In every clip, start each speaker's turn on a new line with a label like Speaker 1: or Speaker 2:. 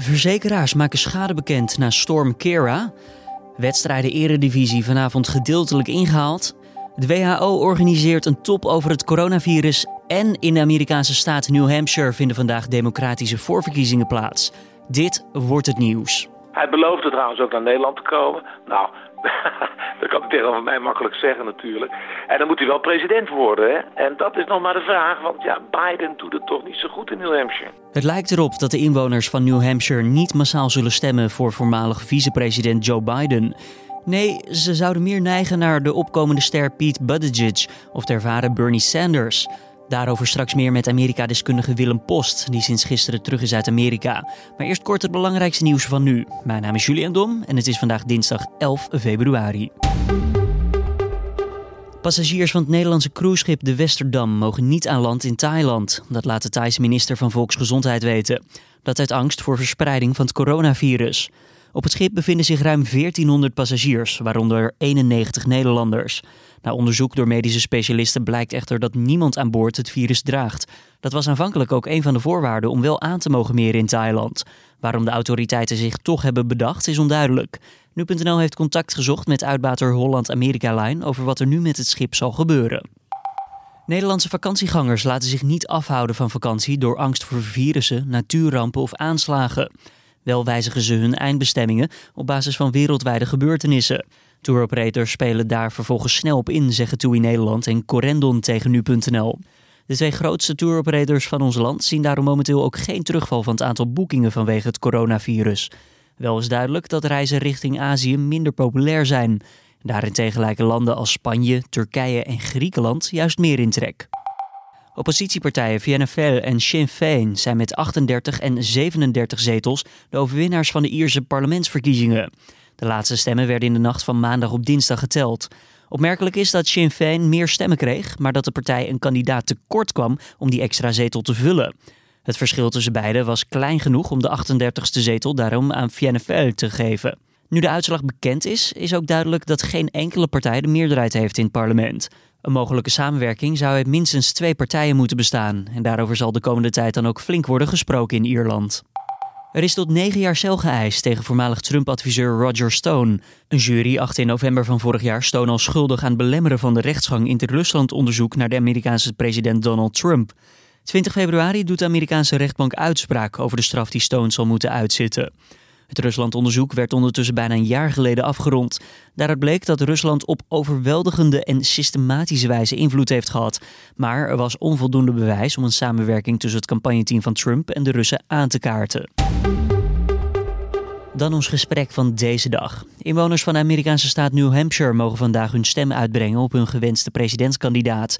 Speaker 1: Verzekeraars maken schade bekend na storm Kera. Wedstrijden Eredivisie vanavond gedeeltelijk ingehaald. De WHO organiseert een top over het coronavirus. En in de Amerikaanse staat New Hampshire vinden vandaag democratische voorverkiezingen plaats. Dit wordt het nieuws.
Speaker 2: Hij beloofde trouwens ook naar Nederland te komen. Nou, dat kan hij tegenover mij makkelijk zeggen natuurlijk. En dan moet hij wel president worden. Hè? En dat is nog maar de vraag, want ja, Biden doet het toch niet zo goed in New Hampshire.
Speaker 1: Het lijkt erop dat de inwoners van New Hampshire niet massaal zullen stemmen voor voormalig vicepresident Joe Biden. Nee, ze zouden meer neigen naar de opkomende ster Pete Buttigieg of de ervaren Bernie Sanders. Daarover straks meer met Amerika-deskundige Willem Post, die sinds gisteren terug is uit Amerika. Maar eerst kort het belangrijkste nieuws van nu. Mijn naam is Julian Dom en het is vandaag dinsdag 11 februari. Passagiers van het Nederlandse cruiseschip de Westerdam mogen niet aan land in Thailand. Dat laat de Thaise minister van Volksgezondheid weten. Dat uit angst voor verspreiding van het coronavirus. Op het schip bevinden zich ruim 1400 passagiers, waaronder 91 Nederlanders. Na onderzoek door medische specialisten blijkt echter dat niemand aan boord het virus draagt. Dat was aanvankelijk ook een van de voorwaarden om wel aan te mogen meren in Thailand. Waarom de autoriteiten zich toch hebben bedacht is onduidelijk. Nu.nl heeft contact gezocht met uitbater Holland America Line over wat er nu met het schip zal gebeuren. Nederlandse vakantiegangers laten zich niet afhouden van vakantie door angst voor virussen, natuurrampen of aanslagen. Wel wijzigen ze hun eindbestemmingen op basis van wereldwijde gebeurtenissen. Touroperators spelen daar vervolgens snel op in, zeggen TUI Nederland en Corendon tegen nu.nl. De twee grootste touroperators van ons land zien daarom momenteel ook geen terugval van het aantal boekingen vanwege het coronavirus. Wel is duidelijk dat reizen richting Azië minder populair zijn. Daarentegen lijken landen als Spanje, Turkije en Griekenland juist meer in trek. Oppositiepartijen VNFL en Sinn Féin zijn met 38 en 37 zetels de overwinnaars van de Ierse parlementsverkiezingen. De laatste stemmen werden in de nacht van maandag op dinsdag geteld. Opmerkelijk is dat Sinn Féin meer stemmen kreeg, maar dat de partij een kandidaat tekort kwam om die extra zetel te vullen. Het verschil tussen beiden was klein genoeg om de 38ste zetel daarom aan VNFL te geven. Nu de uitslag bekend is, is ook duidelijk dat geen enkele partij de meerderheid heeft in het parlement. Een mogelijke samenwerking zou uit minstens twee partijen moeten bestaan. En daarover zal de komende tijd dan ook flink worden gesproken in Ierland. Er is tot negen jaar cel geëist tegen voormalig Trump-adviseur Roger Stone. Een jury achtte in november van vorig jaar Stone al schuldig aan belemmeren van de rechtsgang in het Rusland-onderzoek naar de Amerikaanse president Donald Trump. 20 februari doet de Amerikaanse rechtbank uitspraak over de straf die Stone zal moeten uitzitten. Het Rusland-onderzoek werd ondertussen bijna een jaar geleden afgerond. Daaruit bleek dat Rusland op overweldigende en systematische wijze invloed heeft gehad. Maar er was onvoldoende bewijs om een samenwerking tussen het campagneteam van Trump en de Russen aan te kaarten. Dan ons gesprek van deze dag. Inwoners van de Amerikaanse staat New Hampshire mogen vandaag hun stem uitbrengen op hun gewenste presidentskandidaat.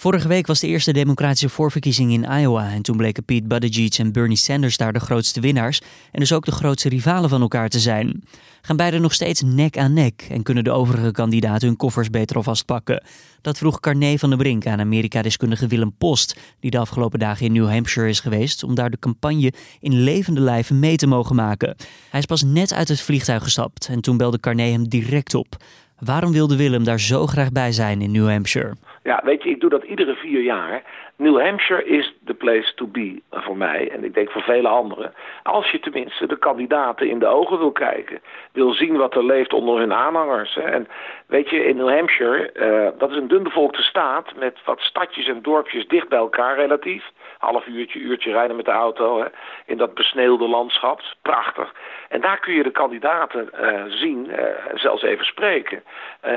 Speaker 1: Vorige week was de eerste democratische voorverkiezing in Iowa en toen bleken Pete Buttigieg en Bernie Sanders daar de grootste winnaars en dus ook de grootste rivalen van elkaar te zijn. Gaan beiden nog steeds nek aan nek en kunnen de overige kandidaten hun koffers beter alvast pakken? Dat vroeg Carné van der Brink aan Amerika-deskundige Willem Post, die de afgelopen dagen in New Hampshire is geweest om daar de campagne in levende lijven mee te mogen maken. Hij is pas net uit het vliegtuig gestapt en toen belde Carné hem direct op. Waarom wilde Willem daar zo graag bij zijn in New Hampshire?
Speaker 2: Ja, weet je, ik doe dat iedere vier jaar. New Hampshire is the place to be voor mij en ik denk voor vele anderen. Als je tenminste de kandidaten in de ogen wil kijken, wil zien wat er leeft onder hun aanhangers. En weet je, in New Hampshire, uh, dat is een dunbevolkte staat met wat stadjes en dorpjes dicht bij elkaar relatief half uurtje, uurtje rijden met de auto hè, in dat besneeuwde landschap. Prachtig. En daar kun je de kandidaten uh, zien, uh, zelfs even spreken.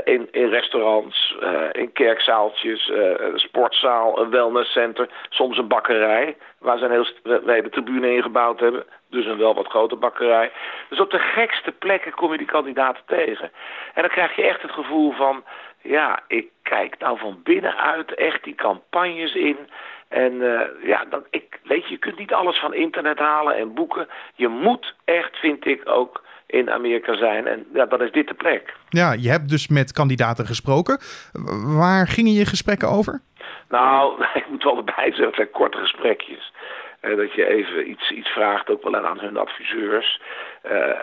Speaker 2: In, in restaurants, in kerkzaaltjes, sportzaal, een wellnesscenter, soms een bakkerij. Waar ze een heel hele tribune ingebouwd hebben. Dus een wel wat grote bakkerij. Dus op de gekste plekken kom je die kandidaten tegen. En dan krijg je echt het gevoel van... Ja, ik kijk nou van binnenuit echt die campagnes in. En uh, ja, ik, weet je, je kunt niet alles van internet halen en boeken. Je moet echt, vind ik, ook in Amerika zijn. En ja, dan is dit de plek.
Speaker 3: Ja, je hebt dus met kandidaten gesproken. Waar gingen je gesprekken over?
Speaker 2: Nou, ik moet wel erbij zeggen, het zijn korte gesprekjes. Uh, dat je even iets, iets vraagt, ook wel aan hun adviseurs. Uh,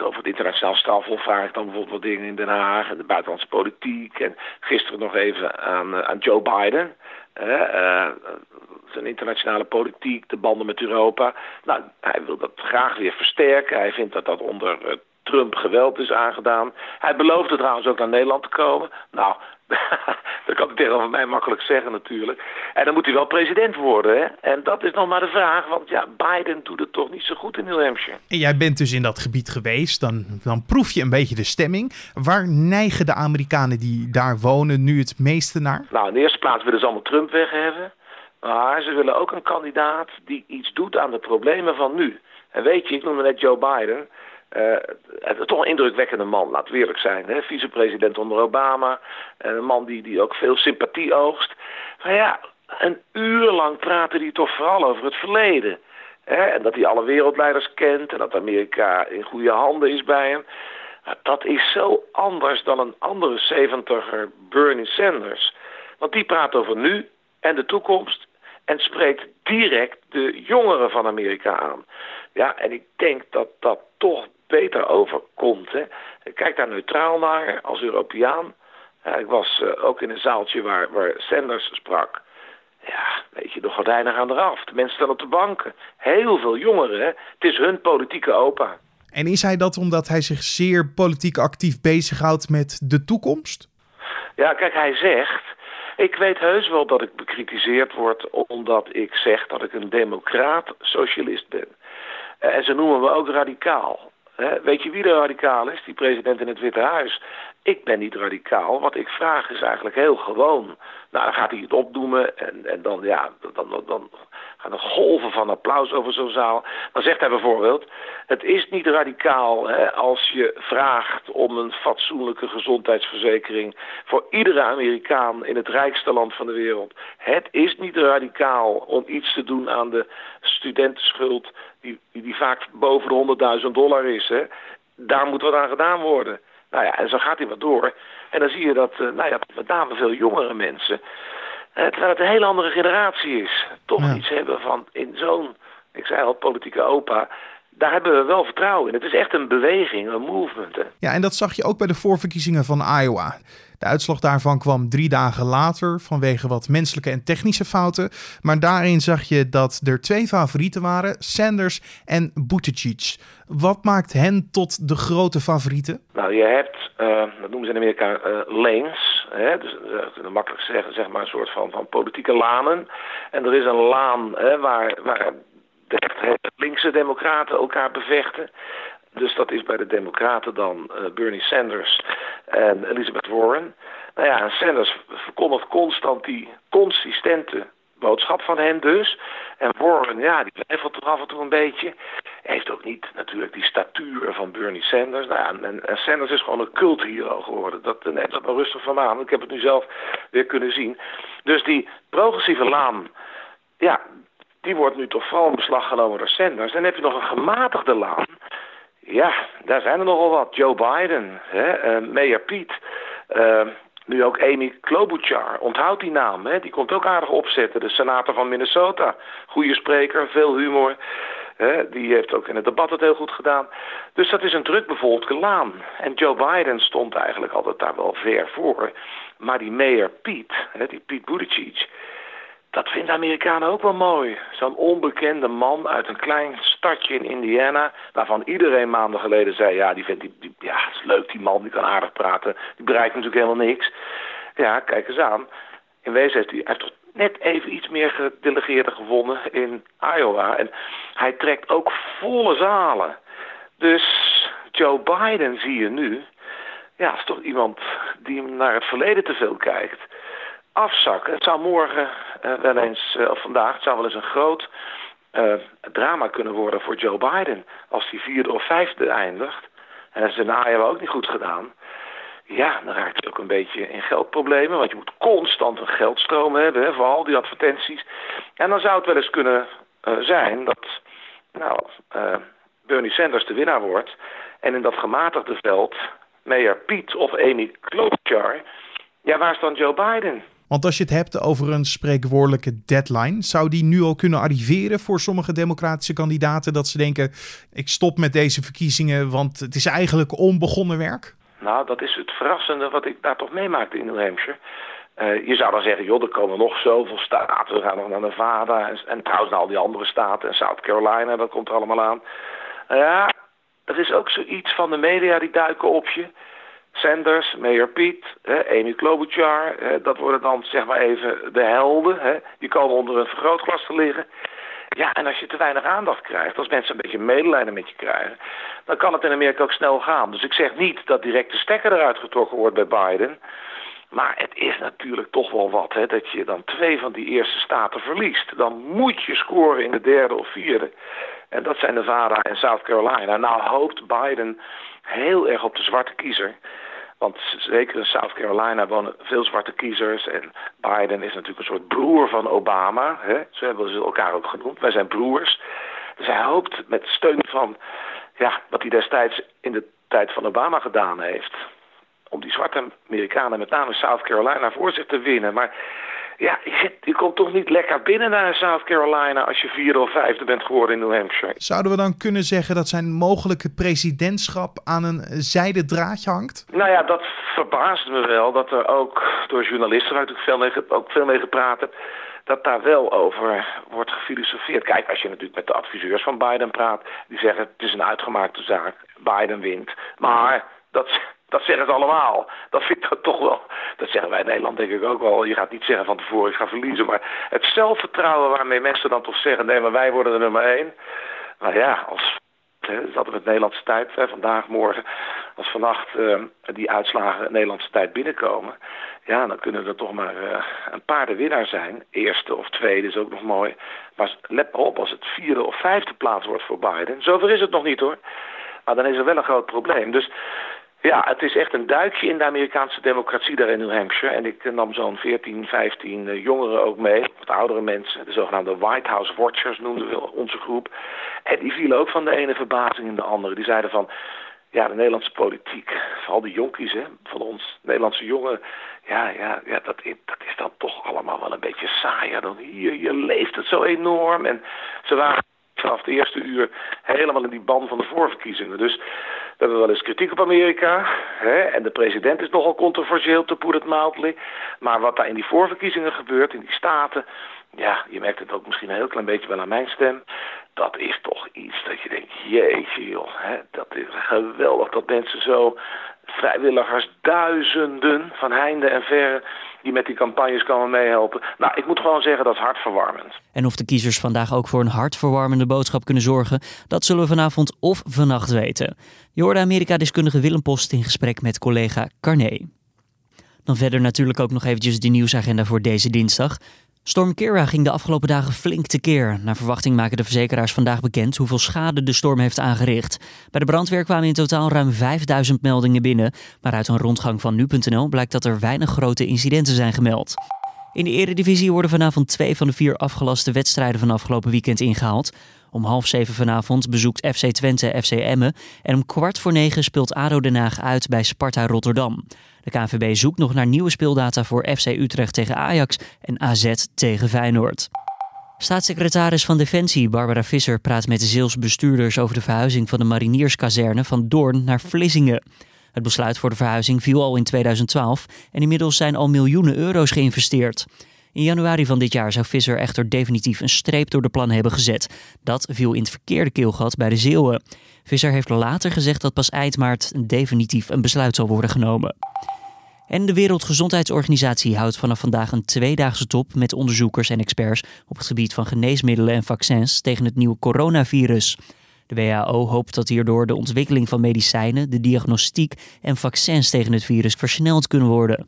Speaker 2: over het internationaal strafhof vraag ik dan bijvoorbeeld wat dingen in Den Haag de buitenlandse politiek. En gisteren nog even aan, aan Joe Biden. zijn internationale politiek, de banden met Europa. Nou, hij wil dat graag weer versterken. Hij vindt dat dat onder Trump geweld is aangedaan. Hij beloofde trouwens ook naar Nederland te komen. Nou, dat kan ik tegenover mij makkelijk zeggen natuurlijk. En dan moet hij wel president worden. Hè? En dat is nog maar de vraag. Want ja, Biden doet het toch niet zo goed in New Hampshire.
Speaker 3: En jij bent dus in dat gebied geweest. Dan, dan proef je een beetje de stemming. Waar neigen de Amerikanen die daar wonen nu het meeste naar?
Speaker 2: Nou, in de eerste plaats willen ze allemaal Trump weg hebben. Maar ze willen ook een kandidaat die iets doet aan de problemen van nu. En weet je, ik noemde net Joe Biden. Uh, toch een indrukwekkende man, laat eerlijk zijn. Vicepresident onder Obama. een man die, die ook veel sympathie oogst. Maar ja, een uur lang praten die toch vooral over het verleden. Hè? En dat hij alle wereldleiders kent en dat Amerika in goede handen is bij hem. Dat is zo anders dan een andere zeventiger Bernie Sanders. Want die praat over nu en de toekomst en spreekt direct de jongeren van Amerika aan. Ja, en ik denk dat dat toch beter overkomt. Hè. Kijk daar neutraal naar als Europeaan. ik was uh, ook in een zaaltje waar, waar Sanders sprak. Ja, weet je, de gordijnen gaan eraf. De mensen staan op de banken. Heel veel jongeren, hè. Het is hun politieke opa.
Speaker 3: En is hij dat omdat hij zich zeer politiek actief bezighoudt met de toekomst?
Speaker 2: Ja, kijk, hij zegt... Ik weet heus wel dat ik bekritiseerd word omdat ik zeg dat ik een democraat-socialist ben. En ze noemen me ook radicaal. Weet je wie de radicaal is? Die president in het Witte Huis. Ik ben niet radicaal. Wat ik vraag is eigenlijk heel gewoon. Nou, dan gaat hij het opdoemen en, en dan, ja, dan, dan, dan er golven van applaus over zo'n zaal. Dan zegt hij bijvoorbeeld, het is niet radicaal hè, als je vraagt om een fatsoenlijke gezondheidsverzekering voor iedere Amerikaan in het rijkste land van de wereld. Het is niet radicaal om iets te doen aan de studentenschuld die, die vaak boven de 100.000 dollar is. Hè. Daar moet wat aan gedaan worden. Nou ja, en zo gaat hij wat door. En dan zie je dat, uh, nou ja, met name veel jongere mensen, terwijl het een hele andere generatie is, toch iets hebben van in zo'n, ik zei al, politieke opa. Daar hebben we wel vertrouwen in. Het is echt een beweging, een movement. Hè.
Speaker 3: Ja, en dat zag je ook bij de voorverkiezingen van Iowa. De uitslag daarvan kwam drie dagen later vanwege wat menselijke en technische fouten. Maar daarin zag je dat er twee favorieten waren, Sanders en Buttigieg. Wat maakt hen tot de grote favorieten?
Speaker 2: Nou, je hebt, uh, dat noemen ze in Amerika uh, lanes. Hè? Dus uh, makkelijk zeggen, zeg maar een soort van, van politieke lanen. En er is een laan hè, waar, waar de linkse democraten elkaar bevechten. Dus dat is bij de Democraten dan uh, Bernie Sanders en Elizabeth Warren. Nou ja, Sanders verkondigt constant die consistente boodschap van hen dus. En Warren, ja, die twijfelt toch af en toe een beetje. Hij heeft ook niet natuurlijk die statuur van Bernie Sanders. Nou ja, en, Sanders is gewoon een culthero geworden. Dat eh, neemt dat maar rustig van aan. Ik heb het nu zelf weer kunnen zien. Dus die progressieve laan, ja, die wordt nu toch vooral in beslag genomen door Sanders. Dan heb je nog een gematigde laan. Ja, daar zijn er nogal wat. Joe Biden, hè, uh, Mayor Piet, uh, nu ook Amy Klobuchar. Onthoud die naam, hè? die komt ook aardig opzetten. De senator van Minnesota. Goede spreker, veel humor. Die heeft ook in het debat het heel goed gedaan. Dus dat is een drukbevolkte laan. En Joe Biden stond eigenlijk altijd daar wel ver voor. Maar die Mayor Piet, hè, die Piet Buttigieg dat vinden Amerikanen ook wel mooi. Zo'n onbekende man uit een klein stadje in Indiana... waarvan iedereen maanden geleden zei... ja, die vindt die, ja, is leuk die man, die kan aardig praten. Die bereikt natuurlijk helemaal niks. Ja, kijk eens aan. In wezen heeft hij, heeft net even iets meer gedelegeerden gewonnen in Iowa. En hij trekt ook volle zalen. Dus Joe Biden zie je nu... ja, is toch iemand die naar het verleden te veel kijkt afzakken. Het zou morgen uh, wel eens, uh, of vandaag, het zou wel eens een groot uh, drama kunnen worden voor Joe Biden. Als hij vierde of vijfde eindigt. En dat is in Iowa ook niet goed gedaan. Ja, dan raakt hij ook een beetje in geldproblemen. Want je moet constant een geldstroom hebben hè, voor al die advertenties. En dan zou het wel eens kunnen zijn dat nou, Bernie Sanders de winnaar wordt. En in dat gematigde veld, Mayor Piet of Amy Klobuchar... Ja, waar is dan Joe Biden?
Speaker 3: Want als je het hebt over een spreekwoordelijke deadline, zou die nu al kunnen arriveren voor sommige democratische kandidaten? Dat ze denken: ik stop met deze verkiezingen, want het is eigenlijk onbegonnen werk?
Speaker 2: Nou, dat is het verrassende wat ik daar toch meemaakte in New Hampshire. Uh, je zou dan zeggen, joh, er komen nog zoveel staten. We gaan nog naar Nevada en, en trouwens naar al die andere staten. En South Carolina, dat komt er allemaal aan. Ja, er is ook zoiets van de media die duiken op je. Sanders, Mayor Piet, hè, Amy Klobuchar, dat worden dan zeg maar even de helden. Hè. Die komen onder een vergrootglas te liggen. Ja, en als je te weinig aandacht krijgt, als mensen een beetje medelijden met je krijgen, dan kan het in Amerika ook snel gaan. Dus ik zeg niet dat direct de stekker eruit getrokken wordt bij Biden. Maar het is natuurlijk toch wel wat, hè, dat je dan twee van die eerste staten verliest. Dan moet je scoren in de derde of vierde. En dat zijn Nevada en South Carolina. Nou hoopt Biden heel erg op de zwarte kiezer. Want zeker in South Carolina wonen veel zwarte kiezers. En Biden is natuurlijk een soort broer van Obama. Hè? Zo hebben ze elkaar ook genoemd. Wij zijn broers. Dus hij hoopt met steun van ja, wat hij destijds in de tijd van Obama gedaan heeft. Om die zwarte Amerikanen, met name South Carolina, voor zich te winnen. Maar ja, je, je, komt toch niet lekker binnen naar South Carolina als je vierde of vijfde bent geworden in New Hampshire.
Speaker 3: Zouden we dan kunnen zeggen dat zijn mogelijke presidentschap aan een zijden draadje hangt?
Speaker 2: Nou ja, dat verbaast me wel. Dat er ook door journalisten, waar ik veel mee, ook veel mee gepraat heb, dat daar wel over wordt gefilosofeerd. Kijk, als je natuurlijk met de adviseurs van Biden praat, die zeggen het is een uitgemaakte zaak. Biden wint. Maar dat dat zeggen ze allemaal. Dat vind ik toch wel. Dat zeggen wij in Nederland denk ik ook wel. Je gaat niet zeggen van tevoren ik ga verliezen. Maar het zelfvertrouwen waarmee mensen dan toch zeggen: nee, maar wij worden de nummer één. Nou ja, als. Hè, dat is met Nederlandse tijd, vandaag, morgen. Als vannacht uh, die uitslagen Nederlandse tijd binnenkomen. Ja, dan kunnen er toch maar uh, een paar de winnaar zijn. Eerste of tweede is ook nog mooi. Maar let maar op, als het vierde of vijfde plaats wordt voor Biden. Zover is het nog niet hoor. Maar dan is er wel een groot probleem. Dus ja, het is echt een duikje in de Amerikaanse democratie daar in New Hampshire. En ik nam zo'n 14, 15 uh, jongeren ook mee, wat oudere mensen. De zogenaamde White House Watchers noemden we onze groep. En die vielen ook van de ene verbazing in de andere. Die zeiden van, ja, de Nederlandse politiek, vooral de jonkies hè, van ons, Nederlandse jongeren. Ja, ja, ja dat, dat is dan toch allemaal wel een beetje saaier dan hier. Je leeft het zo enorm. En ze waren vanaf het eerste uur helemaal in die ban van de voorverkiezingen. Dus we hebben wel eens kritiek op Amerika. Hè, en de president is nogal controversieel, te put it mildly. Maar wat daar in die voorverkiezingen gebeurt, in die staten... ja, je merkt het ook misschien een heel klein beetje wel aan mijn stem... dat is toch iets dat je denkt, jeetje joh... Hè, dat is geweldig dat mensen zo vrijwilligers, duizenden van heinde en verre die met die campagnes komen meehelpen. Nou, ik moet gewoon zeggen dat is hartverwarmend.
Speaker 1: En of de kiezers vandaag ook voor een hartverwarmende boodschap kunnen zorgen, dat zullen we vanavond of vannacht weten. Je hoorde Amerika-deskundige Willem Post in gesprek met collega Carné. Dan verder natuurlijk ook nog eventjes de nieuwsagenda voor deze dinsdag. Storm Kira ging de afgelopen dagen flink tekeer. Naar verwachting maken de verzekeraars vandaag bekend hoeveel schade de storm heeft aangericht. Bij de brandweer kwamen in totaal ruim 5000 meldingen binnen. Maar uit een rondgang van nu.nl blijkt dat er weinig grote incidenten zijn gemeld. In de Eredivisie worden vanavond twee van de vier afgelaste wedstrijden van afgelopen weekend ingehaald. Om half zeven vanavond bezoekt FC Twente FC Emmen. En om kwart voor negen speelt ADO Den Haag uit bij Sparta Rotterdam. De KNVB zoekt nog naar nieuwe speeldata voor FC Utrecht tegen Ajax en AZ tegen Feyenoord. Staatssecretaris van Defensie Barbara Visser praat met de Zeels bestuurders over de verhuizing van de marinierskazerne van Doorn naar Vlissingen. Het besluit voor de verhuizing viel al in 2012 en inmiddels zijn al miljoenen euro's geïnvesteerd. In januari van dit jaar zou Visser echter definitief een streep door de plannen hebben gezet. Dat viel in het verkeerde keelgat bij de Zeeuwen. Visser heeft later gezegd dat pas eind maart definitief een besluit zal worden genomen. En de Wereldgezondheidsorganisatie houdt vanaf vandaag een tweedaagse top met onderzoekers en experts op het gebied van geneesmiddelen en vaccins tegen het nieuwe coronavirus. De WHO hoopt dat hierdoor de ontwikkeling van medicijnen, de diagnostiek en vaccins tegen het virus versneld kunnen worden.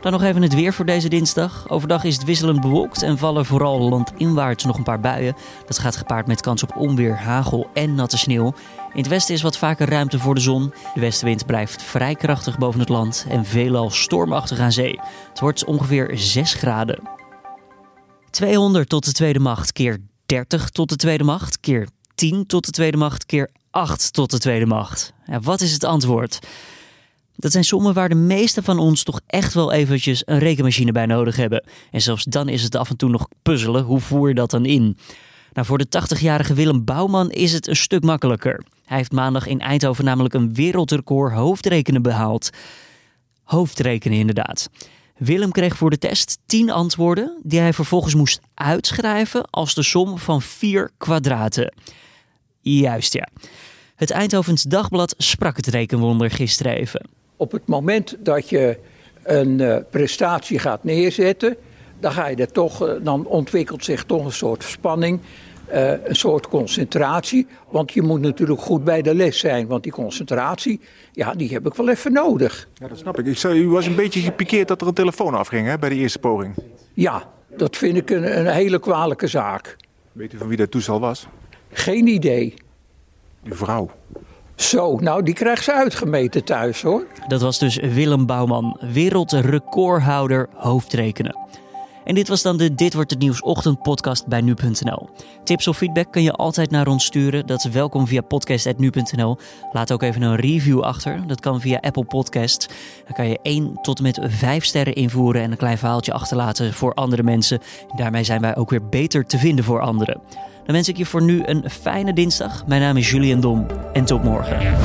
Speaker 1: Dan nog even het weer voor deze dinsdag. Overdag is het wisselend bewolkt en vallen vooral landinwaarts nog een paar buien. Dat gaat gepaard met kans op onweer, hagel en natte sneeuw. In het westen is wat vaker ruimte voor de zon. De westenwind blijft vrij krachtig boven het land en veelal stormachtig aan zee. Het wordt ongeveer 6 graden. 200 tot de tweede macht keer 30 tot de tweede macht keer 10 tot de tweede macht keer 8 tot de tweede macht. Ja, wat is het antwoord? Dat zijn sommen waar de meeste van ons toch echt wel eventjes een rekenmachine bij nodig hebben. En zelfs dan is het af en toe nog puzzelen. Hoe voer je dat dan in? Nou, voor de 80-jarige Willem Bouwman is het een stuk makkelijker. Hij heeft maandag in Eindhoven namelijk een wereldrecord hoofdrekenen behaald. Hoofdrekenen inderdaad. Willem kreeg voor de test 10 antwoorden die hij vervolgens moest uitschrijven als de som van 4 kwadraten. Juist ja. Het Eindhovens Dagblad sprak het rekenwonder gisteren even.
Speaker 4: Op het moment dat je een uh, prestatie gaat neerzetten, dan, ga je er toch, uh, dan ontwikkelt zich toch een soort spanning. Uh, een soort concentratie. Want je moet natuurlijk goed bij de les zijn. Want die concentratie, ja, die heb ik wel even nodig.
Speaker 5: Ja, dat snap ik. ik zei, u was een beetje gepikeerd dat er een telefoon afging hè, bij de eerste poging.
Speaker 4: Ja, dat vind ik een, een hele kwalijke zaak.
Speaker 5: Weet u van wie dat toestel was?
Speaker 4: Geen idee.
Speaker 5: Uw vrouw.
Speaker 4: Zo, nou die krijgt ze uitgemeten thuis hoor.
Speaker 1: Dat was dus Willem Bouwman, wereldrecordhouder hoofdrekenen. En dit was dan de Dit wordt het nieuws ochtendpodcast bij nu.nl. Tips of feedback kun je altijd naar ons sturen. Dat is welkom via podcast.nu.nl. Laat ook even een review achter. Dat kan via Apple Podcast. Dan kan je 1 tot en met 5 sterren invoeren en een klein verhaaltje achterlaten voor andere mensen. Daarmee zijn wij ook weer beter te vinden voor anderen. Dan wens ik je voor nu een fijne dinsdag. Mijn naam is Julian Dom en tot morgen.